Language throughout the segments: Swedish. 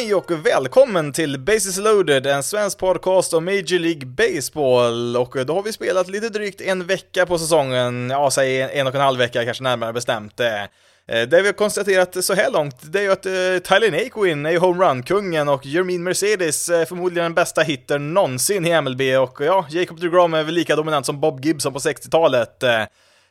Hej och välkommen till Bases loaded, en svensk podcast om Major League Baseball. Och då har vi spelat lite drygt en vecka på säsongen, ja, säg en och en halv vecka kanske närmare bestämt. Eh, det vi har konstaterat så här långt, det är ju att eh, Tyler Naquin är ju homerun-kungen och Jermin Mercedes är förmodligen den bästa hittern någonsin i MLB och ja, Jacob DeGrom är väl lika dominant som Bob Gibson på 60-talet.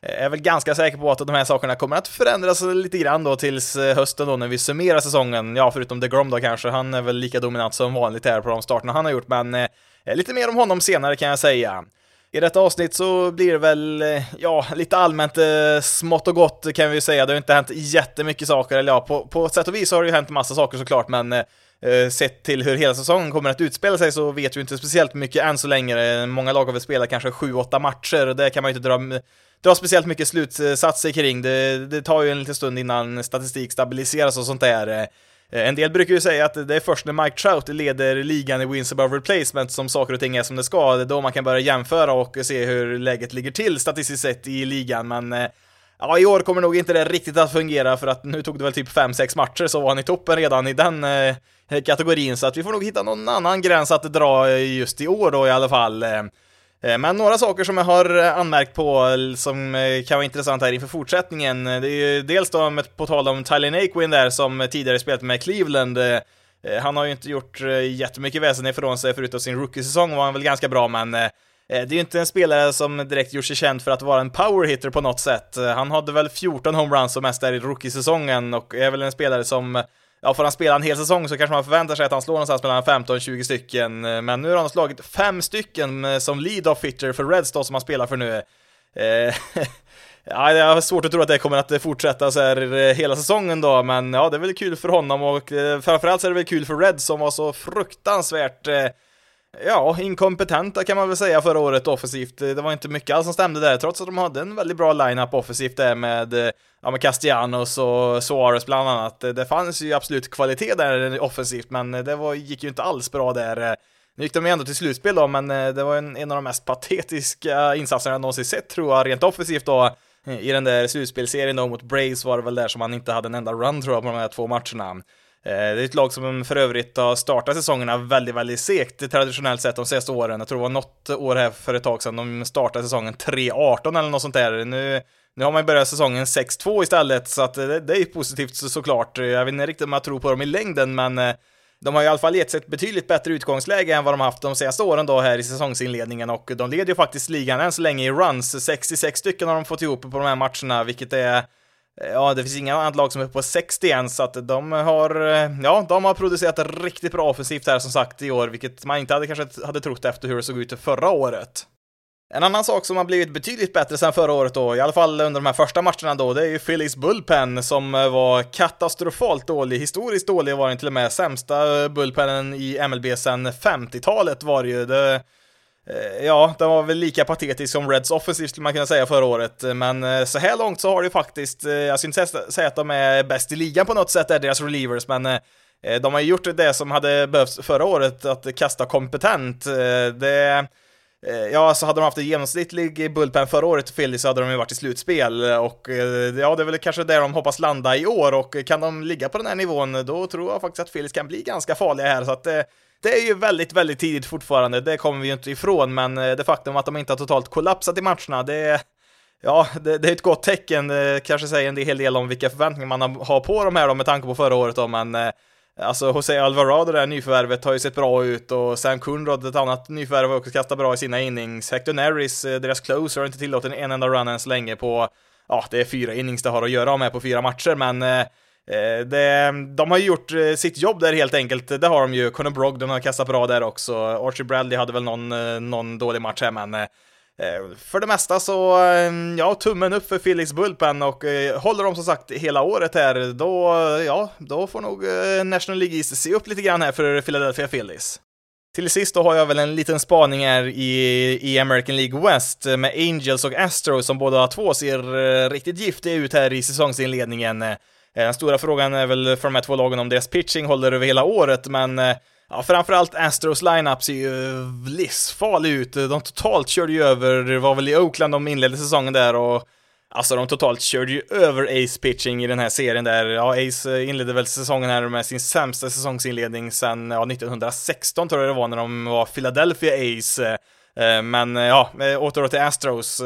Eh, är väl ganska säker på att de här sakerna kommer att förändras lite grann då tills eh, hösten då när vi summerar säsongen. Ja, förutom DeGrom då kanske, han är väl lika dominant som vanligt här på de starterna han har gjort, men eh, lite mer om honom senare kan jag säga. I detta avsnitt så blir det väl, eh, ja, lite allmänt eh, smått och gott kan vi ju säga. Det har inte hänt jättemycket saker, eller ja, på, på sätt och vis har det ju hänt massa saker såklart, men eh, sett till hur hela säsongen kommer att utspela sig så vet vi inte speciellt mycket än så länge. Många lag har väl spelat kanske 7-8 matcher, och det kan man ju inte dra dra speciellt mycket slutsatser kring. Det, det tar ju en liten stund innan statistik stabiliseras och sånt där. Eh, en del brukar ju säga att det är först när Mike Trout leder ligan i wins above replacement som saker och ting är som det ska. Det är då man kan börja jämföra och se hur läget ligger till statistiskt sett i ligan, men eh, Ja, i år kommer nog inte det riktigt att fungera för att nu tog det väl typ 5-6 matcher så var han i toppen redan i den eh, kategorin så att vi får nog hitta någon annan gräns att dra just i år då i alla fall. Eh, Eh, men några saker som jag har eh, anmärkt på eh, som kan vara intressant här inför fortsättningen, det är ju dels då på tal om Tyler Naquin där som tidigare spelat med Cleveland. Han har ju inte gjort jättemycket väsen ifrån sig förutom sin rookie-säsong var han väl ganska bra, men det är ju inte en spelare som direkt gjort sig känd för att vara en power hitter på något sätt. Han hade väl 14 homeruns som mest där i rookie-säsongen och är väl en spelare som ja, får han spela en hel säsong så kanske man förväntar sig att han slår någonstans mellan 15 och 20 stycken, eh, men nu har han alltså slagit fem stycken eh, som lead-off hitter för Reds då som han spelar för nu. Eh, ja, jag har svårt att tro att det kommer att eh, fortsätta så här hela säsongen då, men ja, det är väl kul för honom och framförallt så är det väl kul för Reds som var så fruktansvärt ja, inkompetenta kan man väl säga förra året offensivt. Det var inte mycket alls som stämde där, trots att de hade en väldigt bra line-up offensivt där med, eh, ja, med Castellanos och Suarez bland annat. Det fanns ju absolut kvalitet där offensivt, men det var, gick ju inte alls bra där. Nu gick de ju ändå till slutspel då, men eh, det var en, en av de mest patetiska insatserna jag någonsin sett tror jag, rent offensivt då. Eh, I den där slutspelserien då mot Braves var det väl där som han inte hade en enda run tror jag på de här två matcherna. Eh, det är ett lag som för övrigt har startat säsongerna väldigt, väldigt segt traditionellt sett de senaste åren. Jag tror det var något år här för ett tag sedan de startade säsongen 3-18 eller något sånt där. Nu, nu har man ju börjat säsongen 6-2 istället, så att det, det är positivt så, såklart. Jag vet inte riktigt om jag tror på dem i längden, men eh, de har i alla fall gett sig ett betydligt bättre utgångsläge än vad de haft de senaste åren då här i säsongsinledningen och de leder ju faktiskt ligan än så länge i runs. 66 stycken har de fått ihop på de här matcherna, vilket är Ja, det finns inga annat lag som är på 60 än, så att de har, eh, ja, de har producerat riktigt bra offensivt här som sagt i år, vilket man inte hade kanske hade trott efter hur det såg ut förra året. En annan sak som har blivit betydligt bättre sen förra året då, i alla fall under de här första matcherna då, det är ju Phillies Bullpen som var katastrofalt dålig, historiskt dålig var den till och med, sämsta bullpenen i MLB sen 50-talet var det ju. Det, Eh, ja, den var väl lika patetisk som Reds offensivt skulle man kunna säga förra året, men eh, så här långt så har det faktiskt, eh, jag skulle inte säga att de är bäst i ligan på något sätt, är deras relievers, men de har gjort det som hade behövts förra året, att kasta kompetent. Det, ja, så hade de haft en genomsnittlig bullpen förra året, Philly, så hade de ju varit i slutspel och ja, det är väl kanske där de hoppas landa i år och kan de ligga på den här nivån, då tror jag faktiskt att Phillies kan bli ganska farliga här, så att det är ju väldigt, väldigt tidigt fortfarande, det kommer vi ju inte ifrån, men eh, det faktum att de inte har totalt kollapsat i matcherna, det är Ja, det, det, är ett gott tecken, det kanske säger en hel del om vilka förväntningar man har på de här då med tanke på förra året då, men eh, Alltså José Alvarado, det här nyförvärvet, har ju sett bra ut och Sam Kunrod, ett annat nyförvärv, har också kastat bra i sina innings. Hector Neris, deras closer, har inte tillåtit en enda run än så länge på, ja, det är fyra innings det har att göra med på fyra matcher, men Eh, Eh, det, de har gjort eh, sitt jobb där helt enkelt, det har de ju. Conor Brogdon har kastat bra där också. Archie Bradley hade väl någon, eh, någon dålig match här, men För det mesta så, ja, tummen upp för Felix Bulpen och håller de som sagt hela året här, då, ja, då får nog National League East se upp lite grann här för Philadelphia Phillies. Till sist då har jag väl en liten spaning här i, i American League West med Angels och Astros som båda två ser riktigt giftiga ut här i säsongsinledningen. Eh, den stora frågan är väl för de här två lagen om deras pitching håller över hela året, men eh, ja, framförallt Astros lineup ser ju livsfarlig ut. De totalt körde ju över, det var väl i Oakland de inledde säsongen där och Alltså de totalt körde ju över Ace pitching i den här serien där, ja Ace eh, inledde väl säsongen här med sin sämsta säsongsinledning sen, ja 1916 tror jag det var när de var Philadelphia Ace. Men ja, åter till Astros.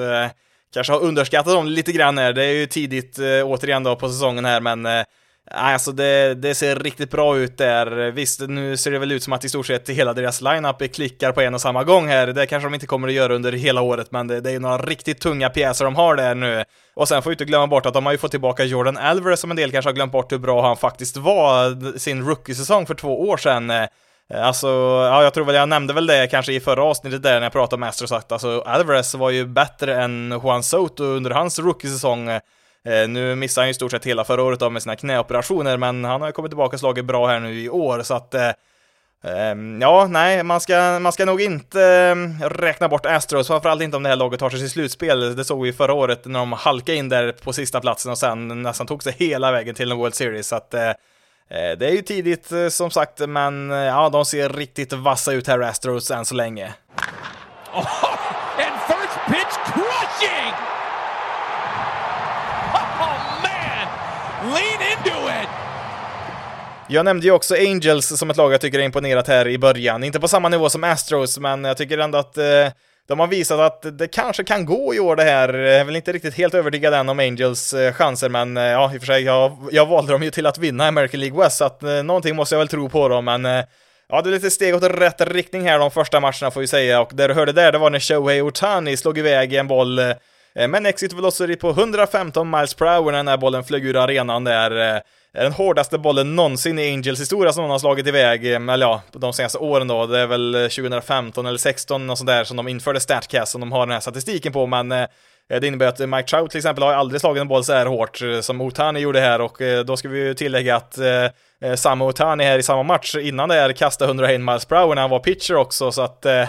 Kanske har underskattat dem lite grann här, det är ju tidigt eh, återigen då på säsongen här men eh, Nej, alltså det, det, ser riktigt bra ut där. Visst, nu ser det väl ut som att i stort sett hela deras lineup klickar på en och samma gång här. Det kanske de inte kommer att göra under hela året, men det, det är några riktigt tunga pjäser de har där nu. Och sen får vi inte glömma bort att de har ju fått tillbaka Jordan Alvarez som en del kanske har glömt bort hur bra han faktiskt var sin rookie-säsong för två år sedan. Eh, alltså, ja, jag tror väl jag nämnde väl det kanske i förra avsnittet där när jag pratade om Astros att alltså Alvarez var ju bättre än Juan Soto under hans rookie-säsong. Eh, nu missade han ju i stort sett hela förra året av med sina knäoperationer, men han har ju kommit tillbaka och slagit bra här nu i år, så att eh, ehm, Ja, nej, man ska, man ska nog inte eh, räkna bort Astros, framförallt inte om det här laget tar sig till slutspel. Det såg vi förra året när de halkade in där på sista platsen och sen nästan tog sig hela vägen till en World Series. Så att, eh, det är ju tidigt som sagt, men ja, de ser riktigt vassa ut här, Astros, än så länge. Oh, and first pitch crushing! Lean into it! Jag nämnde ju också Angels som ett lag jag tycker är imponerat här i början. Inte på samma nivå som Astros, men jag tycker ändå att eh, de har visat att det kanske kan gå i år det här. Jag är väl inte riktigt helt övertygad än om Angels eh, chanser, men eh, ja, i och för sig, jag, jag valde dem ju till att vinna American League West, så att eh, någonting måste jag väl tro på dem, men eh, Ja, det är lite steg åt rätt riktning här de första matcherna får vi säga, och det du hörde där, det var när Shohei Otani slog iväg en boll Eh, men exit velocity på 115 miles per hour när den här bollen flög ur arenan där. Är eh, den hårdaste bollen någonsin i Angels historia som någon har slagit iväg, eh, eller ja, de senaste åren då. Det är väl 2015 eller 16 och sådär som de införde Statcast som de har den här statistiken på, men det innebär att Mike Trout till exempel har aldrig slagit en boll så här hårt som Otani gjorde här och då ska vi ju tillägga att eh, samma Otani här i samma match innan det här kastade 101 miles per hour när han var pitcher också så att Eh,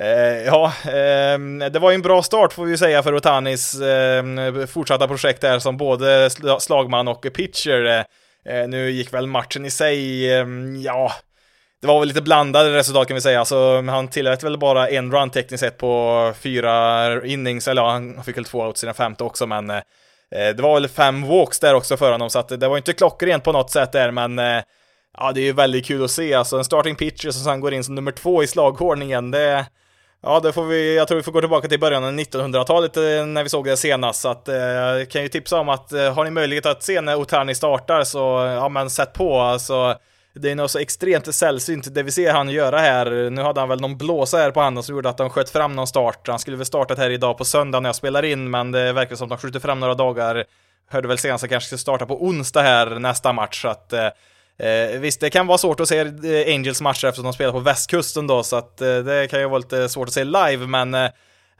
Eh, ja, eh, det var ju en bra start får vi säga för Otanis eh, fortsatta projekt här som både slagman och pitcher. Eh, eh, nu gick väl matchen i sig, ehm, ja, det var väl lite blandade resultat kan vi säga, alltså han tillät väl bara en run tekniskt sett på fyra innings, eller ja, han fick väl två outs i den femte också, men eh, eh, det var väl fem walks där också för honom, så att det var inte klockrent på något sätt där, men eh, ja, det är ju väldigt kul att se, alltså en starting pitcher som sen går in som nummer två i slagordningen, det Ja, det får vi, jag tror vi får gå tillbaka till början av 1900-talet eh, när vi såg det senast, så att eh, jag eh, kan ju tipsa om att eh, har ni möjlighet att se när Otani startar så, ja men sätt på alltså. Det är nog så extremt sällsynt det vi ser han göra här. Nu hade han väl någon blåsa här på handen som gjorde att de sköt fram någon start. Han skulle väl startat här idag på söndag när jag spelar in, men det verkar som att de skjuter fram några dagar. Hörde väl senast att kanske ska starta på onsdag här nästa match, så att Eh, Eh, visst, det kan vara svårt att se eh, Angels matcher eftersom de spelar på västkusten då, så att eh, det kan ju vara lite svårt att se live, men eh,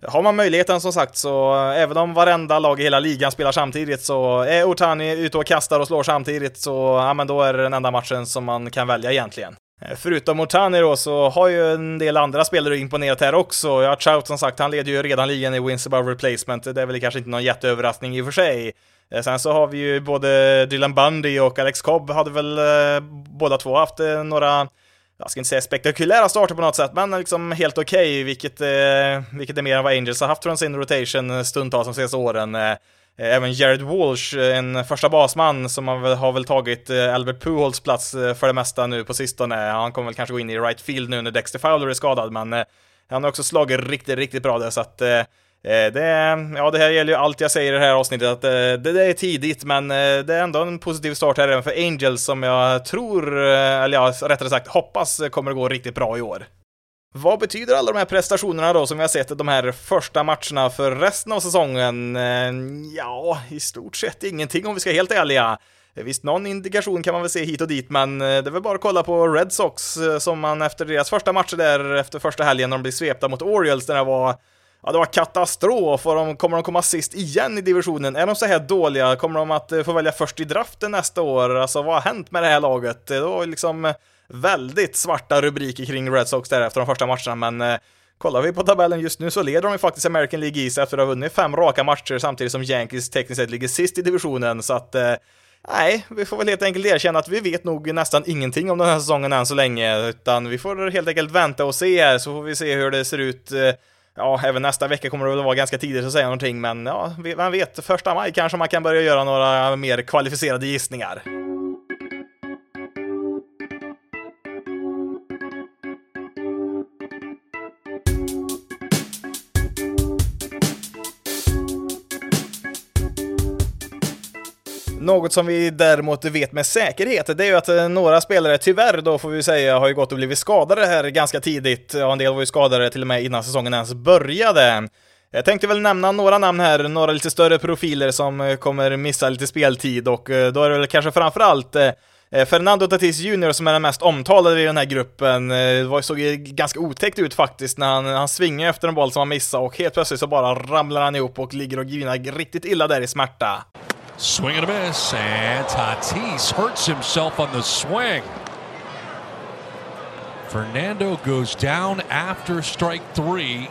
har man möjligheten som sagt så, eh, även om varenda lag i hela ligan spelar samtidigt så är Otani ute och kastar och slår samtidigt så, ja men då är det den enda matchen som man kan välja egentligen. Förutom Otani då så har ju en del andra spelare imponerat här också. Ja, Trout som sagt, han leder ju redan ligan i wins above replacement. Det är väl kanske inte någon jätteöverraskning i och för sig. Eh, sen så har vi ju både Dylan Bundy och Alex Cobb hade väl eh, båda två haft eh, några jag ska inte säga spektakulära starter på något sätt, men liksom helt okej, okay, vilket, eh, vilket är mer än vad Angels har haft från sin rotation stundtals de senaste åren. Eh, även Jared Walsh, en första basman som har väl, har väl tagit Albert Pujols plats för det mesta nu på sistone. Han kommer väl kanske gå in i right field nu när Dexter Fowler är skadad, men han har också slagit riktigt, riktigt bra där, så att Eh, det, ja, det här gäller ju allt jag säger i det här avsnittet, att eh, det, det är tidigt, men eh, det är ändå en positiv start här även för Angels som jag tror, eller ja, rättare sagt hoppas kommer att gå riktigt bra i år. Vad betyder alla de här prestationerna då som vi har sett de här första matcherna för resten av säsongen? Ja, i stort sett ingenting om vi ska vara helt ärliga. Visst, någon indikation kan man väl se hit och dit, men det är väl bara att kolla på Red Sox som man efter deras första matcher där, efter första helgen när de blev svepta mot Orioles, där det var Ja, det var katastrof och de, kommer de komma sist igen i divisionen? Är de så här dåliga? Kommer de att eh, få välja först i draften nästa år? Alltså, vad har hänt med det här laget? Det var liksom eh, väldigt svarta rubriker kring Red Sox där efter de första matcherna, men eh, Kollar vi på tabellen just nu så leder de ju faktiskt American League East efter att ha vunnit fem raka matcher samtidigt som Yankees tekniskt sett ligger sist i divisionen, så att eh, Nej, vi får väl helt enkelt erkänna att vi vet nog nästan ingenting om den här säsongen än så länge, utan vi får helt enkelt vänta och se här, så får vi se hur det ser ut. Ja, även nästa vecka kommer det väl vara ganska tidigt att säga någonting, men ja, vem vet, första maj kanske man kan börja göra några mer kvalificerade gissningar. Något som vi däremot vet med säkerhet, det är ju att eh, några spelare, tyvärr då får vi säga, har ju gått och blivit skadade här ganska tidigt. Ja, en del var ju skadade till och med innan säsongen ens började. Jag tänkte väl nämna några namn här, några lite större profiler som eh, kommer missa lite speltid och eh, då är det väl kanske framförallt Fernando Tatis Jr som är den mest omtalade i den här gruppen, det såg ju ganska otäckt ut faktiskt när han, han svingade efter en boll som han missade och helt plötsligt så bara ramlar han ihop och ligger och grinar riktigt illa där i smärta. Swing and a miss, and Tatis hurts himself on the swing. Fernando goes down after strike three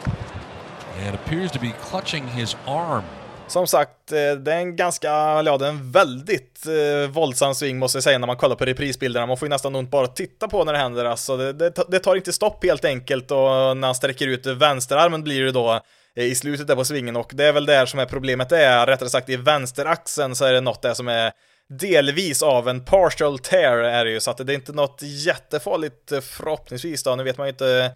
and appears to be clutching his arm. Som sagt, eh, det är en ganska, ja det är en väldigt eh, våldsam sving måste jag säga när man kollar på reprisbilderna. Man får ju nästan ont bara att titta på när det händer alltså. Det, det, det tar inte stopp helt enkelt och när han sträcker ut vänsterarmen blir det då i slutet där på svingen. Och det är väl där som är problemet är, rättare sagt i vänsteraxeln så är det något där som är delvis av en partial tear är det ju, så att det är inte något jättefarligt eh, förhoppningsvis då, nu vet man ju inte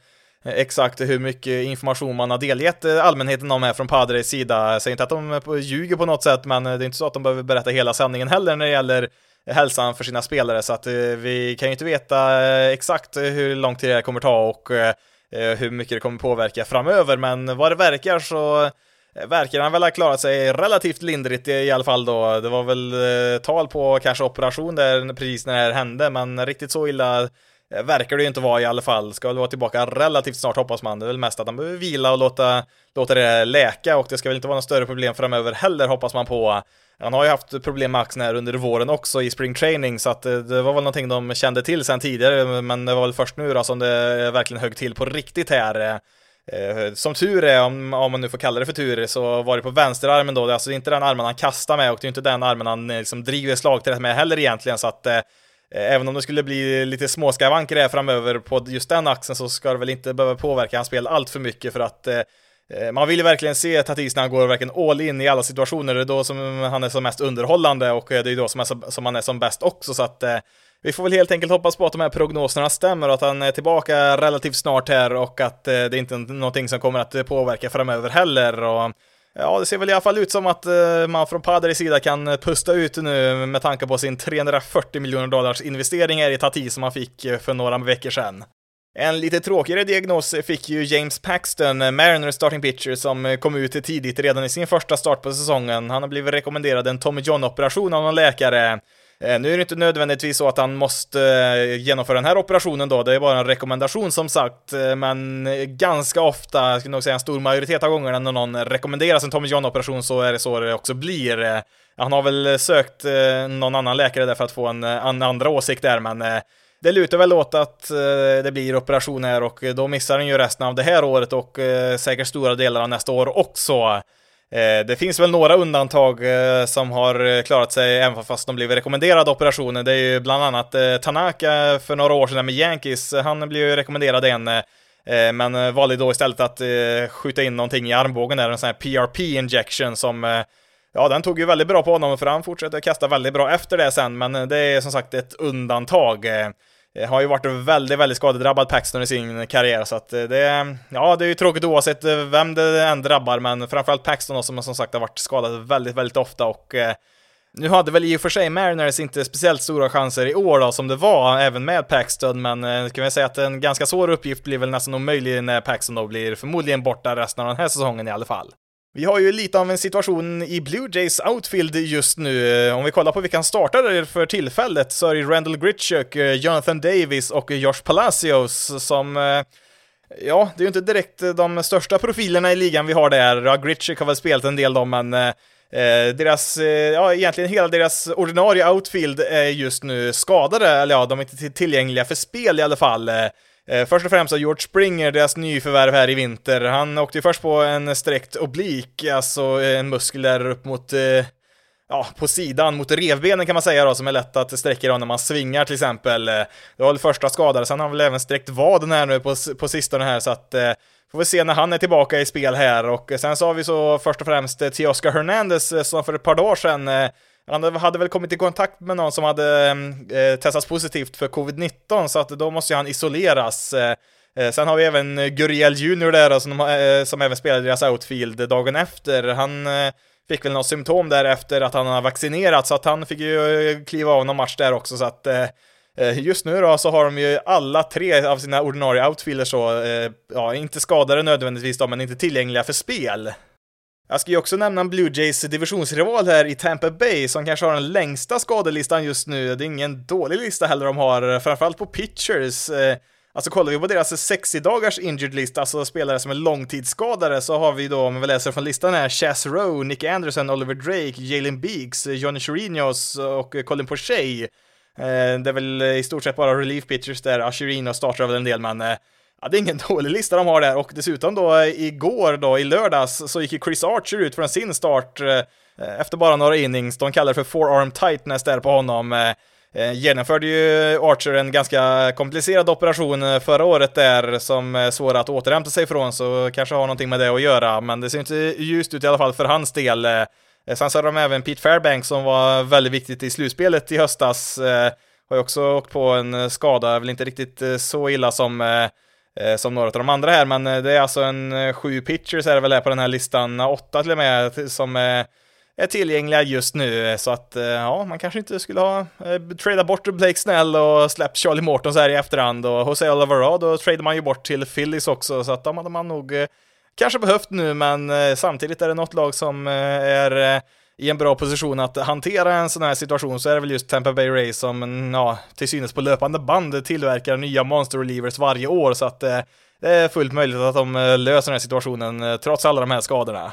eh, exakt hur mycket information man har delgett eh, allmänheten om här från Padres sida. Jag säger inte att de ljuger på något sätt, men det är inte så att de behöver berätta hela sanningen heller när det gäller hälsan för sina spelare, så att vi kan ju inte veta exakt hur lång tid det här kommer ta och Eh, hur mycket det kommer påverka framöver, men vad det verkar så eh, verkar han väl ha klarat sig relativt lindrigt i alla fall då. Det var väl eh, tal på kanske operation där precis när det här hände, men riktigt så illa Eh, verkar det ju inte vara i alla fall. Ska väl vara tillbaka relativt snart hoppas man. Det är väl mest att han behöver vila och låta, låta det läka och det ska väl inte vara något större problem framöver heller hoppas man på. Han har ju haft problem med axeln här under våren också i spring training, så att eh, det var väl någonting de kände till sen tidigare, men det var väl först nu då som det eh, verkligen högg till på riktigt här. Som tur är, om, om man nu får kalla det för tur, så var det på vänsterarmen då, det är alltså inte den armen han kastar med och det är inte den armen han liksom driver slagträet med heller egentligen, så att Eh, även om det skulle bli lite småskavanker här framöver på just den axeln så ska det väl inte behöva påverka hans spel allt för mycket för att eh, eh man vill ju verkligen se Tatis när han går verkligen all in i alla situationer, det är då som han är som mest underhållande och eh, det är då som, är, som han är som bäst också, så att eh, vi får väl helt enkelt hoppas på att de här prognoserna stämmer och att han är tillbaka relativt snart här och att eh, det är inte är någonting som kommer att påverka framöver heller. Och, ja, det ser väl i alla fall ut som att eh, man från Padres sida kan eh, pusta ut nu med tanke på sin 340 miljoner dollars investering här i Tati som han fick eh, för några veckor sedan. En lite tråkigare diagnos fick ju James Paxton, Mariners starting pitcher, som kom ut tidigt redan i sin första start på säsongen. Han har blivit rekommenderad en Tommy John-operation av någon läkare. Eh, nu är det inte nödvändigtvis så att han måste eh, genomföra den här operationen då, det är bara en rekommendation som sagt, eh, men ganska ofta, jag skulle nog säga en stor majoritet av gångerna när någon rekommenderas en Tommy John-operation så är det så det också blir. Han har väl sökt någon annan läkare där för att få en, en andra åsikt där, men det lutar väl åt att det blir operation här och då missar han ju resten av det här året och säkert stora delar av nästa år också. Eh, det finns väl några undantag eh, som har eh, klarat sig även fast de blivit rekommenderade operationer. Det är ju bland annat Tanaka för några år sedan med Yankees. Han blev ju rekommenderad en, men valde då istället att skjuta in någonting i armbågen där, en sån här PRP injection som Ja, den tog ju väldigt bra på honom för han fortsatte kasta väldigt bra efter det sen, men det är som sagt ett undantag. Eh, har ju varit väldigt, väldigt skadedrabbad Paxton i sin karriär, så att eh, det, ja, det är ju tråkigt oavsett eh, vem det än drabbar, men framförallt Paxton då, som som sagt har varit skadad väldigt, väldigt ofta och nu hade väl i och för sig Mariners inte speciellt stora chanser i år då, som det var, även med Paxton, men kan vi säga att en ganska svår uppgift blir väl nästan omöjlig när Paxton då blir förmodligen borta resten av den här säsongen i alla fall. Vi har ju lite av en situation i Blue Jays outfield just nu. Eh, om vi kollar på vilka han startar för tillfället så är det Randall Gritchuk, eh, Jonathan Davis och Josh Palacios som eh, Ja, det är ju inte direkt de största profilerna i ligan vi har där. Ja, Gritchick har väl spelat en del då, men eh, deras, eh, ja egentligen hela deras ordinarie outfield är just nu skadade, eller ja, de är inte tillgängliga för spel i alla fall. Eh, först och främst har George Springer, deras nyförvärv här i vinter, han åkte ju först på en sträckt oblik, alltså eh, en muskel där upp mot eh, ja, på sidan mot revbenen kan man säga då, som är lätt att sträcka då när man svingar till exempel. Eh, det var väl första skadade, sen har han väl även sträckt vaden här nu på, på sistone här, så att eh, får vi se när han är tillbaka i spel här och sen så har vi så först och främst eh, till Oscar Hernandez som för ett par dagar sedan han hade väl kommit i kontakt med någon som hade mm, eh, testats positivt för covid-19, så att då måste ju han isoleras. Eh, eh sen har vi även eh, Guriel Junior där, som, eh, som även spelade deras outfield dagen efter. Han eh, fick väl något symptom där efter att han har vaccinerat, så att han fick ju eh, kliva av någon match där också, så att Just nu då så har de ju alla tre av sina ordinarie outfielders så, ja, inte skadade nödvändigtvis då, men inte tillgängliga för spel. Jag ska ju också nämna en Blue Jays divisionsrival här i Tampa Bay som kanske har den längsta skadelistan just nu. Det är ingen dålig lista heller de har, framförallt på pitchers. Eh, alltså kollar vi på deras 60 dagars injured lista, alltså spelare som är långtidsskadade, så har vi då, om vi läser från listan här, Chas Rowe, Nick Anderson, Oliver Drake, Jalen Beeks, Johnny Chirinos och Colin Pochet. Eh, det är väl i stort sett bara relief pitchers där, Ashirino startar väl en del, men eh, Ja, det är ingen dålig lista de har där och dessutom då eh, igår då i lördags så gick ju Chris Archer ut från sin start eh, eh, efter bara några innings. De kallar det för forearm tightness där på honom. Eh, eh genomförde ju Archer en ganska komplicerad operation förra året där som är svår att återhämta sig från så kanske har någonting med det att göra men det ser inte ljust ut i alla fall för hans del. Sen så har de även Pete Fairbanks som var väldigt viktigt i slutspelet i höstas. Har ju också åkt på en skada, väl inte riktigt så illa som Eh, som några av de andra här, men eh, det är alltså en eh, sju pitchers är det väl på den här listan, åtta till och med, som är tillgängliga just nu, så att ja, man kanske inte skulle ha eh, tradat bort Blake Snell och släppt Charlie Morton så här i efterhand. Och Jose Alvarado tradar man ju bort till Phillies också, så att de hade man nog eh, kanske behövt nu, men eh, samtidigt är det något lag som är i en bra position att hantera en sån här situation så är det väl just Tampa Bay Rays som, mm, ja, till synes på löpande band tillverkar nya monster relievers varje år så att eh, det är fullt möjligt att de eh, löser den här situationen eh, trots alla de här skadorna.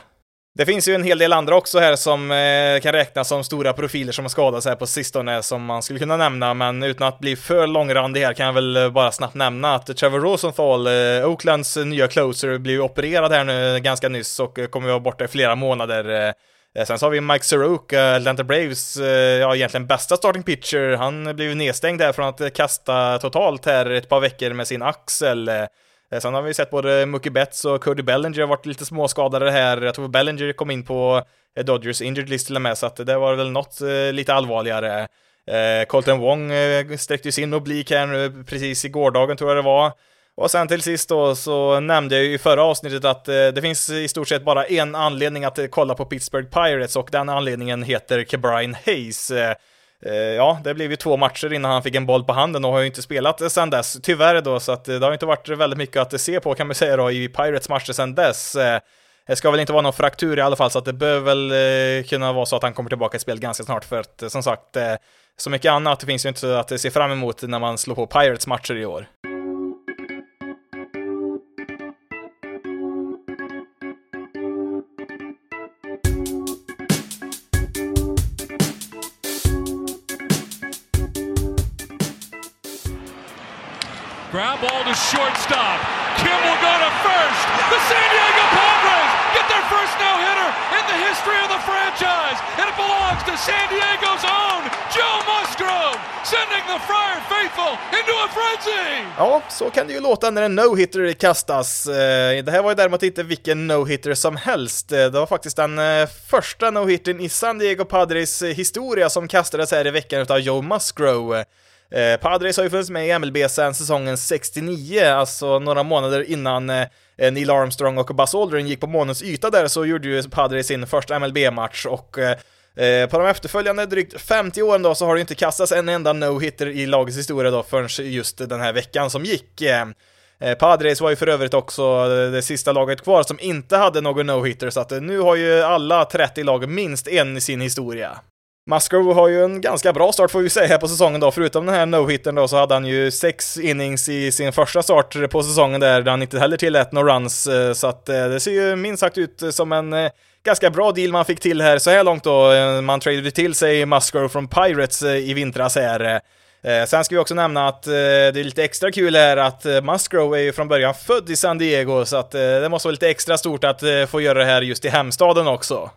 Det finns ju en hel del andra också här som eh, kan räknas som stora profiler som har skadats här på sistone som man skulle kunna nämna, men utan att bli för långrandig här kan jag väl eh, bara snabbt nämna att Trevor Rosenthal, eh, Oaklands nya closer, blev opererad här nu ganska nyss och kommer vara borta i flera månader. Eh, Eh, sen så har vi Mike Soroka, eh, Atlanta Braves, eh, ja egentligen bästa starting pitcher. Han blev nedstängd där från att kasta totalt här ett par veckor med sin axel. Sen har vi sett både Mookie Betts och Cody Bellinger har varit lite småskadade här. Jag tror Bellinger kom in på Dodgers injured list till och med, så att det var väl något lite allvarligare. Colton Wong sträckte ju sin oblik här nu precis i gårdagen tror jag det var. Och sen till sist då så nämnde jag ju i förra avsnittet att eh, det finns i stort sett bara en anledning att eh, kolla på Pittsburgh Pirates och den anledningen heter Kebrian Hayes. Eh, ja, det blev ju två matcher innan han fick en boll på handen och har ju inte spelat sedan dess, tyvärr då, så att det har inte varit väldigt mycket att se på kan man säga då i Pirates matcher sedan dess. Det ska väl inte vara någon fraktur i alla fall, så att det bör väl kunna vara så att han kommer tillbaka i spel ganska snart, för att som sagt, så mycket annat finns ju inte att se fram emot när man slår på Pirates matcher i år. Ground ball to shortstop. Kim will go to first. The San Diego Padres get their first no-hitter in the history of the franchise. And it belongs to San Diego's own Joe Musgrove, sending the Friar faithful into a frenzy. Ja, så kan det ju låta när en no-hitter kastas. Eh, det här var ju däremot inte vilken no-hitter som helst. Eh, det var faktiskt den eh, första no-hittern i San Diego Padres historia som kastades här i veckan av Joe Musgrove. Eh, Padres har ju funnits med i MLB sedan säsongen 69, alltså några månader innan eh, eh, Neil Armstrong och Buzz Aldrin gick på månens yta där så gjorde ju Padres sin första MLB-match och eh, eh, på de efterföljande drygt 50 åren då så har det inte kastats en enda no-hitter i lagets historia då förrän just den här veckan som gick. Eh, eh, Padres var ju för övrigt också det sista laget kvar som inte hade någon no-hitter, så att nu har ju alla 30 lag minst en i sin historia. Musgrove har ju en ganska bra start får vi säga här på säsongen då, förutom den här no-hitten då så hade han ju sex innings i sin första start på säsongen där, där han inte heller tillät några runs, eh, så att eh, det ser ju minst sagt ut som en eh, ganska bra deal man fick till här så här långt då. Man tradade till sig Musgrove från Pirates i vintras här. Sen ska vi också nämna att det är lite extra kul här att Musgrove är ju från början född i San Diego, så att det måste vara lite extra stort att få göra det här just i hemstaden också.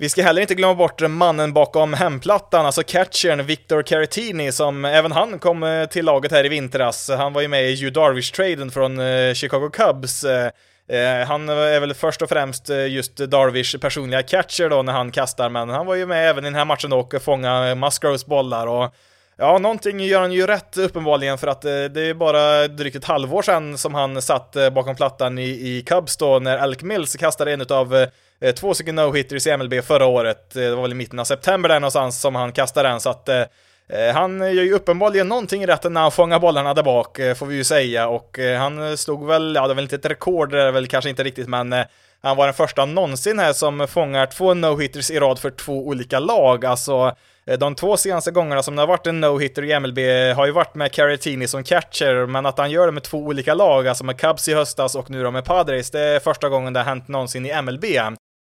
Vi ska heller inte glömma bort mannen bakom hemplattan, alltså catchern Victor Caratini, som även han kom eh, till laget här i vintras. Han var ju med i Hugh Darvish-traden från eh, Chicago Cubs. Eh, han är väl först och främst just Darvish personliga catcher då när han kastar, men han var ju med även i den här matchen och fångade Musgroves bollar och Ja, någonting gör han ju rätt uppenbarligen för att det är bara drygt ett halvår sedan som han satt bakom plattan i, i Cubs då när Alec Mills kastade en av Eh, två stycken no-hitters i MLB förra året. Eh, det var väl i mitten av september där någonstans som han kastade den, så att eh, eh, han gör ju uppenbarligen någonting rätt när han fångar bollarna där bak, får vi ju säga, och han slog väl, ja det var väl inte ett rekord, det är väl kanske inte riktigt, men han var den första någonsin här som fångar två no-hitters i rad för två olika lag, alltså de två senaste gångerna som det har varit en no-hitter i MLB har ju varit med Caratini som catcher, men att han gör det med två olika lag, alltså med Cubs i höstas och nu då med Padres, det är första gången det har hänt någonsin i MLB.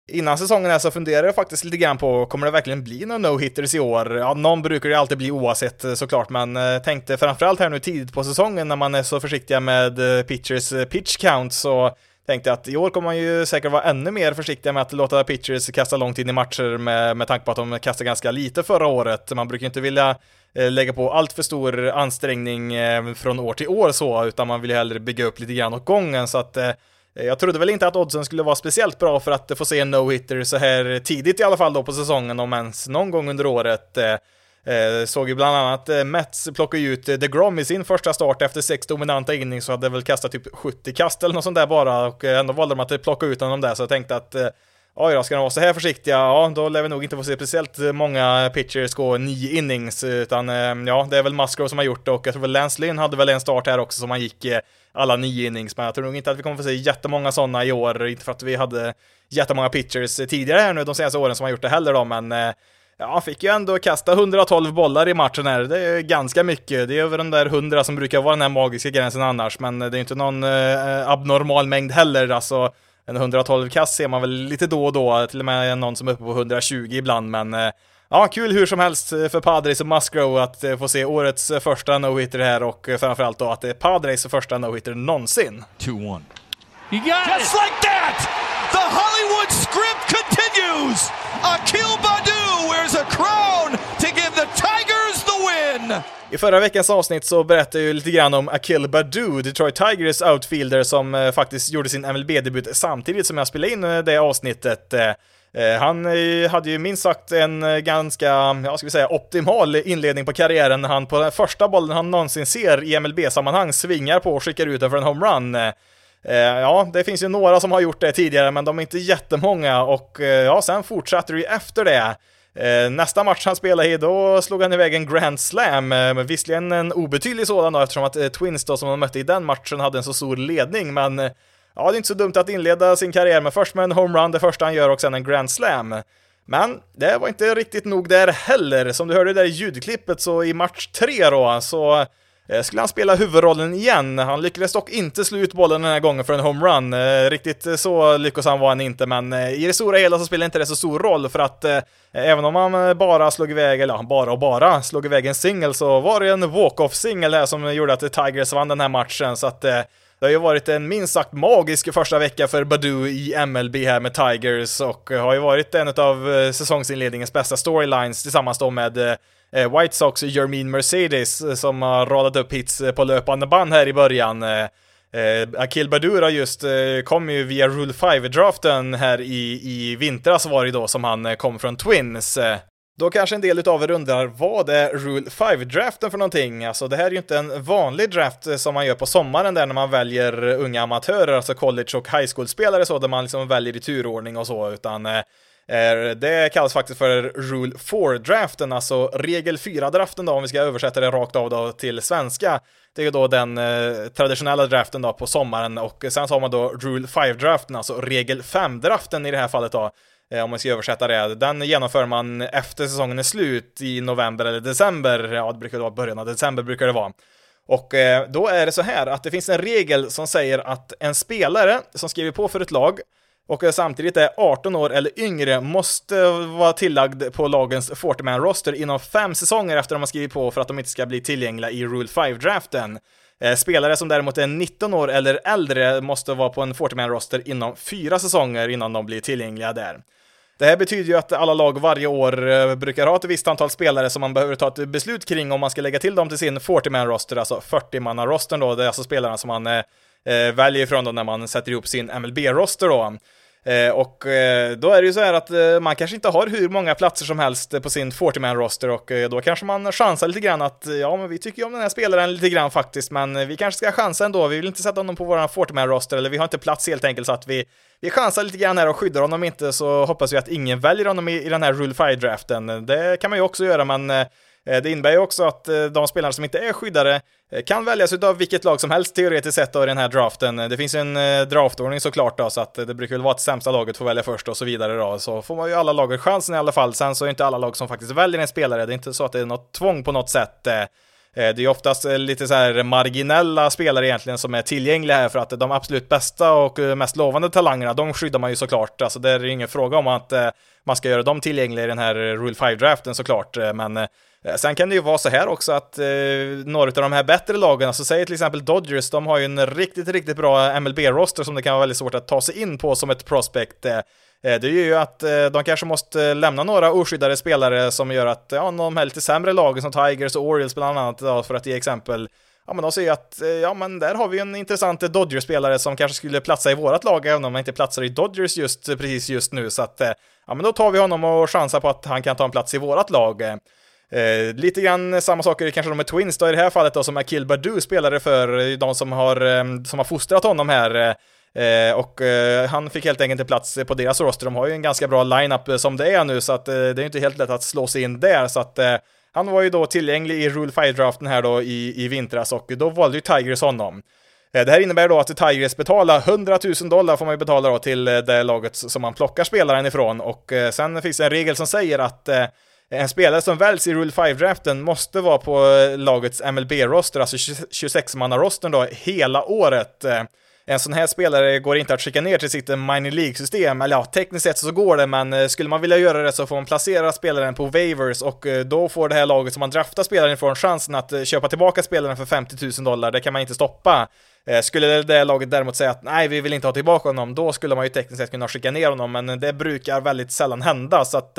Innan säsongen är så funderade jag faktiskt lite grann på, kommer det verkligen bli några no-hitters i år? Ja, någon brukar det alltid bli oavsett eh, såklart, men eh, tänkte framförallt här nu tidigt på säsongen när man är så försiktiga med eh, pitchers pitch count så tänkte jag att i år kommer man ju säkert vara ännu mer försiktiga med att låta pitchers kasta långt in i matcher med, med tanke på att de kastade ganska lite förra året. Man brukar inte vilja lägga på allt för stor ansträngning från år till år så, utan man vill ju hellre bygga upp lite grann åt gången så att Eh, jag trodde väl inte att oddsen skulle vara speciellt bra för att få se en no-hitter så här tidigt i alla fall då på säsongen, om ens någon gång under året. Eh, eh, såg ju bland annat Mets plocka ut DeGrom i sin första start efter sex dominanta innings så hade väl kastat typ 70 kast eller något sånt där bara och ändå valde de att plocka ut honom där så jag tänkte att Oj då, ska de vara så här försiktiga? Ja, då lär vi nog inte få se speciellt många pitchers gå nio innings, utan eh, ja, det är väl Musgrove som har gjort det och jag tror väl Lance Lynn hade väl en start här också som han gick eh, alla nio innings, men jag tror nog inte att vi kommer få se jättemånga sådana i år, inte för att vi hade jättemånga pitchers tidigare här nu de senaste åren som har gjort det heller då, men eh, Ja, han fick ju ändå kasta 112 bollar i matchen här. Det är ganska mycket. Det är över den där 100 som brukar vara den här magiska gränsen annars, men det är inte någon eh, abnormal mängd heller. Alltså, en 112 kast ser man väl lite då och då, till och med någon som är uppe på 120 ibland, men eh, Ja, kul hur som helst för Padres och Musgrove att eh, få se årets eh, första no-hitter här och framförallt då att det är Padres första no-hitter någonsin. 2-1. You got Just it. like that! The Hollywood script continues! Akil Badu wears a crown to give the Tigers the win! I förra veckans avsnitt så berättade jag lite grann om Akil Badu, Detroit Tigers outfielder som eh, faktiskt gjorde sin MLB-debut samtidigt som jag spelade in eh, det avsnittet. Eh, han hade ju minst sagt en ganska, ja ska vi säga, optimal inledning på karriären när han på den första bollen han någonsin ser i MLB-sammanhang svingar på och skickar ut den för en homerun. Ja, det finns ju några som har gjort det tidigare, men de är inte jättemånga och ja, sen fortsatte det ju efter det. Eh, nästa match han spelade i, då slog han iväg en Grand Slam, eh, visserligen en obetydlig sådan då, eftersom att eh, Twins då som de mötte i den matchen hade en så stor ledning, men Ja, det är inte så dumt att inleda sin karriär med först med en homerun, det första han gör, och sen en grand slam. Men det var inte riktigt nog där heller. Som du hörde där i ljudklippet så i match tre då, så Eh, skulle han spela huvudrollen igen. Han lyckades dock inte slå ut bollen den här gången för en homerun. Eh, riktigt så lyckosam var han inte, men eh, i det stora hela så spelar inte det så stor roll för att även om han bara slog iväg, eller bara och bara slog iväg en singel så var det en walk-off singel här som gjorde att Tigers vann den här matchen, så att det har ju varit en minst sagt magisk första vecka för Badu i MLB här med Tigers och har ju varit en av säsongsinledningens bästa storylines tillsammans då med Eh, White Sox Jermin Jermaine Mercedes eh, som har radat upp hits eh, på löpande band här i början. Eh, Akil Badura just eh, kom ju via Rule 5-draften här i, i vintras var det då som han kom från Twins. Då kanske en del utav er undrar, vad är Rule 5-draften för någonting? Alltså det här är ju inte en vanlig draft som man gör på sommaren där när man väljer unga amatörer, alltså college och high school-spelare så, där man liksom väljer i turordning och så, utan eh, det kallas faktiskt för Rule 4-draften, alltså regel 4-draften då, om vi ska översätta det rakt av då till svenska. Det är ju då den eh, traditionella draften då på sommaren och sen så har man då Rule 5-draften, alltså regel 5-draften i det här fallet då, eh, om man ska översätta det. Den genomför man efter säsongen är slut i november eller december, ja det brukar vara början av december brukar det vara. Och eh, då är det så här att det finns en regel som säger att en spelare som skriver på för ett lag och samtidigt är 18 år eller yngre måste vara tillagd på lagens 40-man-roster inom fem säsonger efter de har skrivit på för att de inte ska bli tillgängliga i Rule 5-draften. Eh, spelare som däremot är 19 år eller äldre måste vara på en 40-man-roster inom fyra säsonger innan de blir tillgängliga där. Det här betyder ju att alla lag varje år eh, brukar ha ett visst antal spelare som man behöver ta ett beslut kring om man ska lägga till dem till sin 40-man-roster, alltså 40-manna-rostern då, det är alltså spelarna som man eh, eh, väljer ifrån då när man sätter ihop sin MLB-roster då. Eh, och eh, då är det ju så här att eh, man kanske inte har hur många platser som helst på sin 40-man-roster och eh, då kanske man chansar lite grann att eh, ja, men vi tycker ju om den här spelaren lite grann faktiskt, men eh, vi kanske ska chansa ändå. Vi vill inte sätta honom på våran 40-man-roster eller vi har inte plats helt enkelt så att vi, vi chansar lite grann här och skyddar honom inte så hoppas vi att ingen väljer honom i, i den här Rule 5-draften. Det kan man ju också göra, men Eh, det innebär ju också att eh, de spelare som inte är skyddade eh, kan väljas av vilket lag som helst teoretiskt sett då i den här draften. Det finns ju en draftordning såklart då, så att det brukar väl vara att sämsta laget får välja först och så vidare då. Så får man ju alla lag chansen i alla fall. Sen så är inte alla lag som faktiskt väljer en spelare, det är inte så att det är något tvång på något sätt. Det är ju oftast lite så här marginella spelare egentligen som är tillgängliga här för att de absolut bästa och mest lovande talangerna, de skyddar man ju såklart. Alltså det är ingen fråga om att man ska göra dem tillgängliga i den här Rule 5-draften såklart, men Eh, sen kan det ju vara så här också att eh, några av de här bättre lagen, alltså säg till exempel Dodgers, de har ju en riktigt, riktigt bra MLB-roster som det kan vara väldigt svårt att ta sig in på som ett prospect. Eh. eh, det gör ju att eh, de kanske måste lämna några oskyddade spelare som gör att, ja, de här lite sämre lagen som Tigers och Orioles bland annat, då, för att ge exempel, ja men de ser ju att, eh, ja men där har vi en intressant Dodgers-spelare som kanske skulle platsa i vårat lag, även om han inte platsar i Dodgers just precis just nu, så att, ja men då tar vi honom och chansar på att han kan ta en plats i vårat lag. Eh, lite grann samma saker kanske de med Twins då i det här fallet då som Akil Badu spelade för, eh, de som har, eh, som har fostrat honom här. Eh, eh, och eh, han fick helt enkelt en plats på deras roster. De har ju en ganska bra lineup som det är nu, så att eh, det är inte helt lätt att slå sig in där. Så att eh, han var ju då tillgänglig i Rule 5-draften här då i, i vintras och då valde ju Tigers honom. Det här innebär då att Tigers betalar 100 000 dollar får man ju betala då till det laget som man plockar spelaren ifrån och sen finns det en regel som säger att en spelare som väljs i Rule 5-draften måste vara på eh, lagets MLB-roster, alltså 26-manna-rostern då, hela året. Eh, en sån här spelare går inte att skicka ner till sitt eh, minor League-system, eller ja, tekniskt sett så går det, men skulle man vilja göra det så får man placera spelaren på waivers och då får det här laget som man draftar spelaren ifrån chansen att köpa tillbaka spelaren för 50 000 dollar, det kan man inte stoppa. Skulle det laget däremot säga att nej, vi vill inte ha tillbaka honom, då skulle man ju tekniskt sett kunna skicka ner honom, men det brukar väldigt sällan hända, så att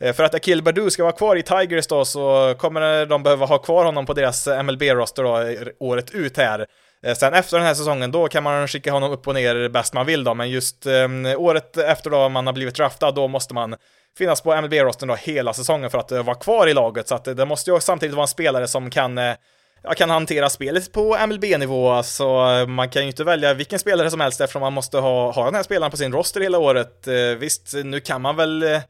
Eh, för att Akil Badu ska vara kvar i Tigers då så kommer de behöva ha kvar honom på deras eh, MLB-roster då året ut här. Eh, sen efter den här säsongen, då kan man skicka honom upp och ner bäst man vill då, men just eh, året efter då man har blivit draftad, då måste man finnas på MLB-rosten då hela säsongen för att eh, vara kvar i laget, så att det måste ju samtidigt vara en spelare som kan eh, ja, kan hantera spelet på MLB-nivå, så alltså, man kan ju inte välja vilken spelare som helst eftersom man måste ha, ha den här spelaren på sin roster hela året. visst, nu kan man väl Eh,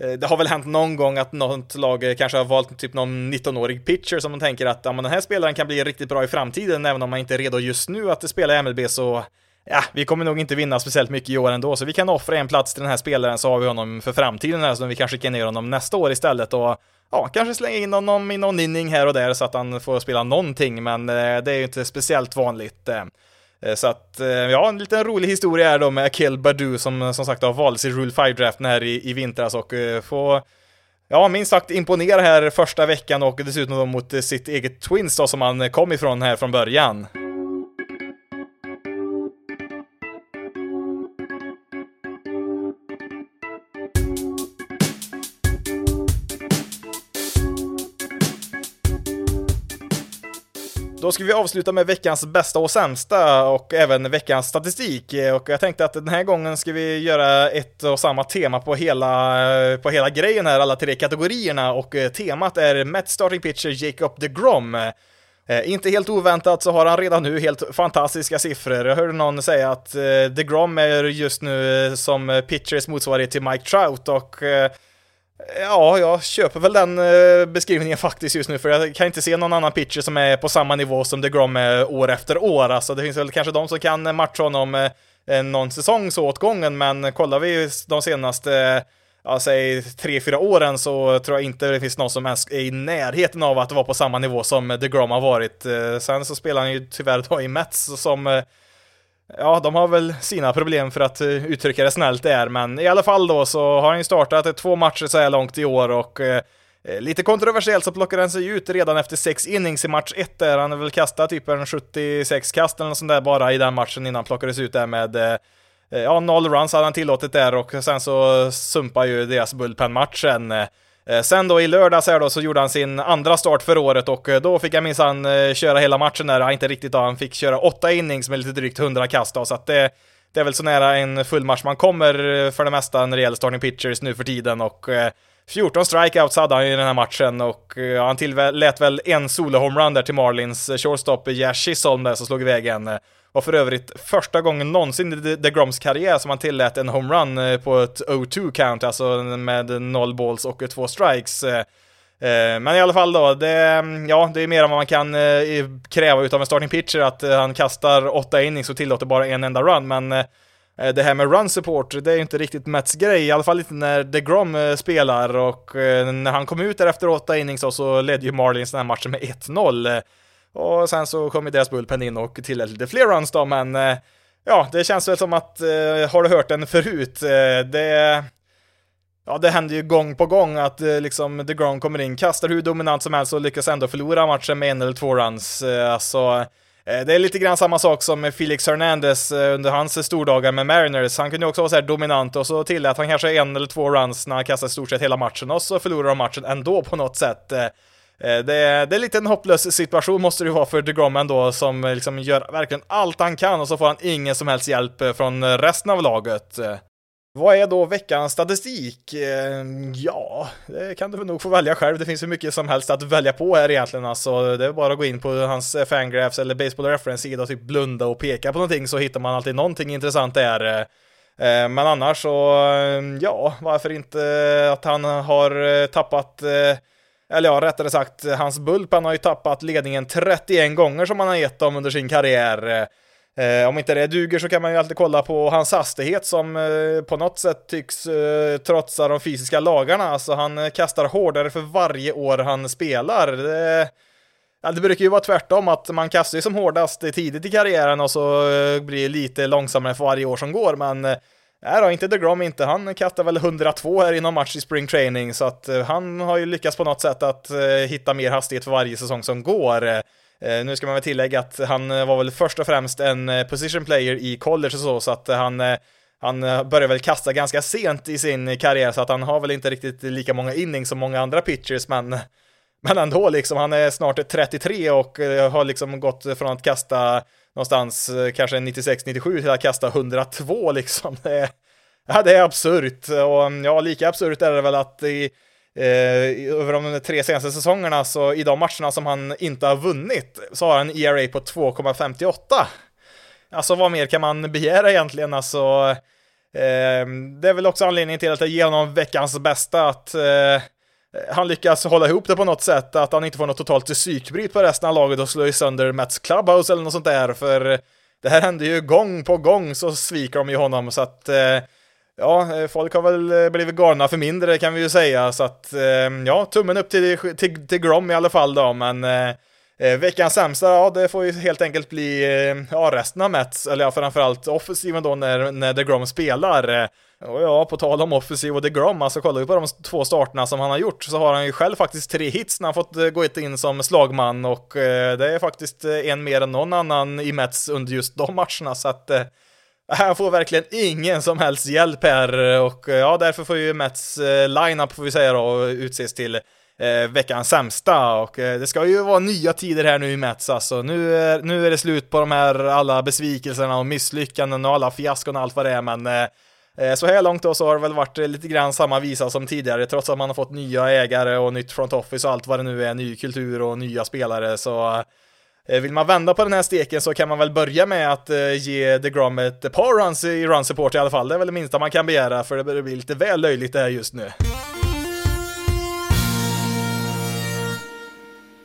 Eh, det har väl hänt någon gång att något lag eh, kanske har valt typ någon 19-årig pitcher som man tänker att ja, men den här spelaren kan bli riktigt bra i framtiden, även om man inte är redo just nu att spela i MLB så ja, vi kommer nog inte vinna speciellt mycket i år ändå, så vi kan offra en plats till den här spelaren så har vi honom för framtiden här, så vi kan skicka ner honom nästa år istället och ja, kanske slänga in honom i någon inning här och där så att han får spela någonting, men eh, det är ju inte speciellt vanligt. Eh. Eh, så att, eh, ja, en liten rolig historia är då med Akil Badu som eh, som sagt har valts i Rule 5-draften här i, i vintras och få Ja, minst sagt imponera här första veckan och dessutom då mot sitt eget Twins då som han kom ifrån här från början. Då ska vi avsluta med veckans bästa och sämsta och även veckans statistik. Eh, och jag tänkte att den här gången ska vi göra ett och samma tema på hela, eh, på hela grejen här, alla tre kategorierna. Och eh, temat är Met starting pitcher Jacob DeGrom. Eh, inte helt oväntat så har han redan nu helt fantastiska siffror. Jag hörde någon säga att eh, DeGrom är just nu som pitchers motsvarighet till Mike Trout och eh, Ja, jag köper väl den eh, beskrivningen faktiskt just nu, för jag kan inte se någon annan pitcher som är på samma nivå som DeGrom är eh, år efter år. Alltså det finns väl kanske de som kan eh, matcha honom någon säsong så åt gången, men kollar vi de senaste ja, säg tre, fyra åren så tror jag inte det finns någon som ens är i närheten av att vara på samma nivå som DeGrom har varit. Sen så spelar han ju tyvärr då i Mets som Ja, de har väl sina problem för att eh, uttrycka det snällt där, men i alla fall då så har han ju startat eh, två matcher så här långt i år och eh, eh, lite kontroversiellt så plockar han sig ut redan efter sex innings i match 1 där. Han har väl kastat typ en 76 kast eller något sånt där bara i den matchen innan han plockades ut där med eh, eh, Ja, noll runs hade han tillåtit där och sen så sumpar ju deras bullpen-matchen. Eh, sen då i lördags här då så gjorde han sin andra start för året och eh, då fick han minsann eh, köra hela matchen där, inte riktigt då, han fick köra åtta innings med lite drygt 100 kast då, så att det, det är väl så nära en full match man kommer för det mesta när det gäller starting pitchers nu för tiden och 14 strikeouts hade han i den här matchen och eh, han tillät väl en solo-homerun där till Marlins eh, shortstop eh, Jash Chisholm där som slog iväg en. Och för övrigt första gången någonsin i DeGroms karriär som han tillät en homerun på ett 0-2 count, alltså med noll balls och två strikes. Men i alla fall då, det, mm, ja, det är mer än vad man kan kräva utav en starting pitcher, att han kastar åtta innings och tillåter bara en enda run, men Eh, det här med run support, det är ju inte riktigt Mets grej, i alla fall inte när DeGrom eh, spelar och eh, när han kom ut där efter åtta innings så ledde ju Marlins den här matchen med 1-0. Och sen så kom ju deras bullpen in och tillät lite fler runs då, men ja, det känns väl som att, har du hört den förut? Det Ja, det händer ju gång på gång att liksom DeGrom kommer in, kastar hur dominant som helst och lyckas ändå förlora matchen med en eller två runs. Alltså, Eh, det är lite grann samma sak som med Felix Hernandez eh, under hans stordagar med Mariners. Han kunde ju också vara så här dominant och så tillät han kanske en eller två runs när han kastade stort sett hela matchen och så förlorar de matchen ändå på något sätt. Eh, det är, det är lite en hopplös situation måste det ju vara för DeGrom ändå som liksom gör verkligen allt han kan och så får han ingen som helst hjälp från resten av laget. Vad är då veckans statistik? Eh, ja, det kan du nog få välja själv. Det finns hur mycket som helst att välja på här egentligen. Alltså, det är bara att gå in på hans fangraphs eller baseball reference-sida och typ blunda och peka på någonting så hittar man alltid någonting intressant där. Eh, men annars så, eh, ja, varför inte att han har tappat eller ja, rättare sagt, hans Bulpan har ju tappat ledningen 31 gånger som han har gett dem under sin karriär. Eh, om inte det duger så kan man ju alltid kolla på hans hastighet som eh, på något sätt tycks eh, trotsa de fysiska lagarna. Alltså han eh, kastar hårdare för varje år han spelar. Det, ja, det brukar ju vara tvärtom, att man kastar ju som hårdast tidigt i karriären och så eh, blir det lite långsammare för varje år som går. Men eh, Nej då, inte DeGrom inte. Han kastar väl 102 här i någon match i spring training, så att eh, han har ju lyckats på något sätt att hitta mer hastighet för varje säsong som går. Eh, nu ska man väl tillägga att han eh, var väl först och främst en eh, position player i college och så, så att han han började väl kasta ganska sent i sin karriär så att han har väl inte riktigt lika många innings som många andra pitchers men men ändå liksom, han är snart 33 och har liksom gått från att kasta någonstans kanske 96-97 till att kasta 102 liksom. Det är, ja, det är absurt och mm, ja, lika absurt är det väl att i Eh, över de tre senaste säsongerna, så i de matcherna som han inte har vunnit, så har han en ERA på 2,58. Alltså vad mer kan man begära egentligen? Alltså, eh, det är väl också anledningen till att jag ger honom veckans bästa, att eh, han lyckas hålla ihop det på något sätt, att han inte får något totalt psykbryt på resten av laget och slår sönder Mets Clubhouse eller något sånt där, för det här händer ju gång på gång så sviker de ju honom, så att eh, ja, eh, folk har väl eh, blivit galna för mindre kan vi ju säga, så att eh, ja, tummen upp till, till, till Grom i alla fall då, men eh, veckans sämsta, ja det får ju helt enkelt bli ja, resten av Mets, eller ja, framförallt offensiven då när, när DeGrom spelar. Och ja, på tal om offensiv och DeGrom, alltså kollar vi på de två starterna som han har gjort så har han ju själv faktiskt tre hits när han fått gå in som slagman. Och det är faktiskt en mer än någon annan i Mets under just de matcherna, så att han får verkligen ingen som helst hjälp här och eh, ja, därför får ju Mets eh, lineup får vi säga då utses till eh, veckans sämsta och eh, det ska ju vara nya tider här nu i Mets alltså. Nu är, nu är det slut på de här alla besvikelserna och misslyckanden och alla fiaskon och allt vad det är men eh, så här långt då så har det väl varit lite grann samma visa som tidigare trots att man har fått nya ägare och nytt front office och allt vad det nu är, ny kultur och nya spelare så Eh, vill man vända på den här steken så kan man väl börja med att eh, ge DeGrom ett par runs i run support i alla fall. Det är väl det minsta man kan begära, för det börjar bli lite väl löjligt det här just nu.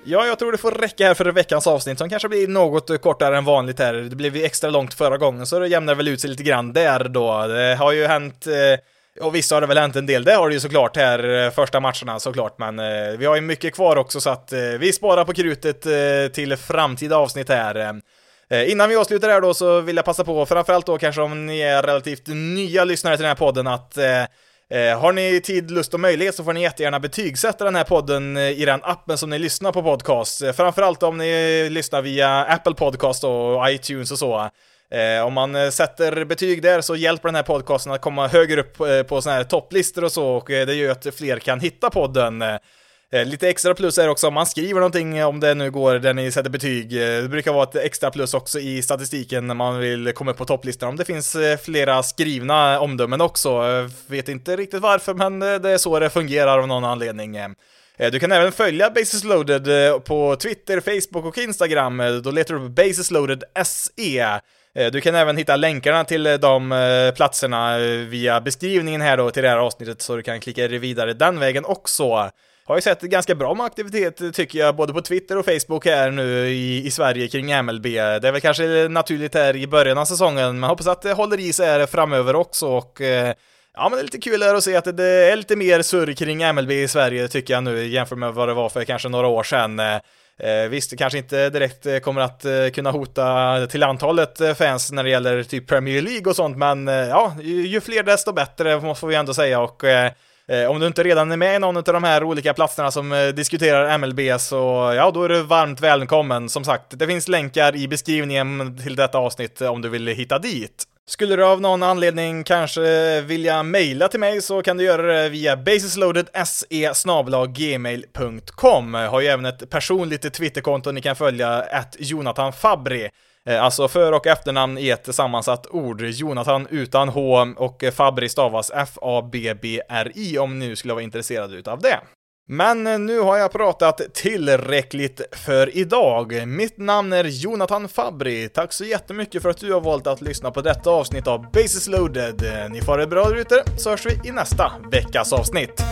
Ja, jag tror det får räcka här för veckans avsnitt som kanske blir något kortare än vanligt här. Det blev ju extra långt förra gången så det jämnar väl ut sig lite grann där då. Det har ju hänt eh, och visst har det väl hänt en del, det har det ju såklart här eh, första matcherna såklart, men eh, vi har ju mycket kvar också så att eh, vi sparar på krutet eh, till framtida avsnitt här. Innan vi avslutar här då så vill jag passa på, framförallt då kanske om ni är relativt nya lyssnare till den här podden, att Eh, har ni tid, lust och möjlighet så får ni jättegärna betygsätta den här podden i den appen som ni lyssnar på podcast. Framförallt om ni lyssnar via Apple Podcast och iTunes och så. Eh, om man eh, sätter betyg där så hjälper den här podcasten att komma högre upp eh, på sådana här topplistor och så och eh, det gör att fler kan hitta podden. Lite extra plus är också om man skriver någonting, om det nu går där ni sätter betyg. Det brukar vara ett extra plus också i statistiken när man vill komma upp på topplistan. Om det finns flera skrivna omdömen också. Vet inte riktigt varför, men det är så det fungerar av någon anledning. Du kan även följa Basis Loaded på Twitter, Facebook och Instagram. Då letar du upp Basis Loaded SE. Eh, du kan även hitta länkarna till eh, de eh, platserna via beskrivningen här då till det här avsnittet så du kan klicka dig vidare den vägen också har ju sett ganska bra med aktivitet tycker jag, både på Twitter och Facebook här nu i, i Sverige kring MLB. Det är väl kanske naturligt här i början av säsongen, men hoppas att det håller i sig här framöver också och Ja men det är lite kul här att se att det är lite mer surr kring MLB i Sverige tycker jag nu jämfört med vad det var för kanske några år sedan. Eh, visst, det kanske inte direkt eh, kommer att eh, kunna hota till antalet eh, fans när det gäller typ Premier League och sånt, men eh, ja, ju, ju, fler desto bättre måste vi ändå säga och eh, eh, om du inte redan är med i någon av de här olika platserna som diskuterar MLB så ja, då är du varmt välkommen. Som sagt, det finns länkar i beskrivningen till detta avsnitt om du vill hitta dit. Skulle du av någon anledning kanske vilja mejla till mig så kan du göra det via basisloadedse gmail.com. Har ju även ett personligt Twitterkonto ni kan följa, att Jonathan Fabri. Eh, alltså för och efternamn i ett sammansatt ord. Jonathan utan H och Fabri stavas F-A-B-B-R-I om ni nu skulle vara intresserade utav det. Men eh, nu har jag pratat tillräckligt för idag. Mitt namn är Jonathan Fabri. Tack så jättemycket för att du har valt att lyssna på detta avsnitt av Basis loaded. Eh, ni får det bra där ute, så hörs vi i nästa veckas avsnitt.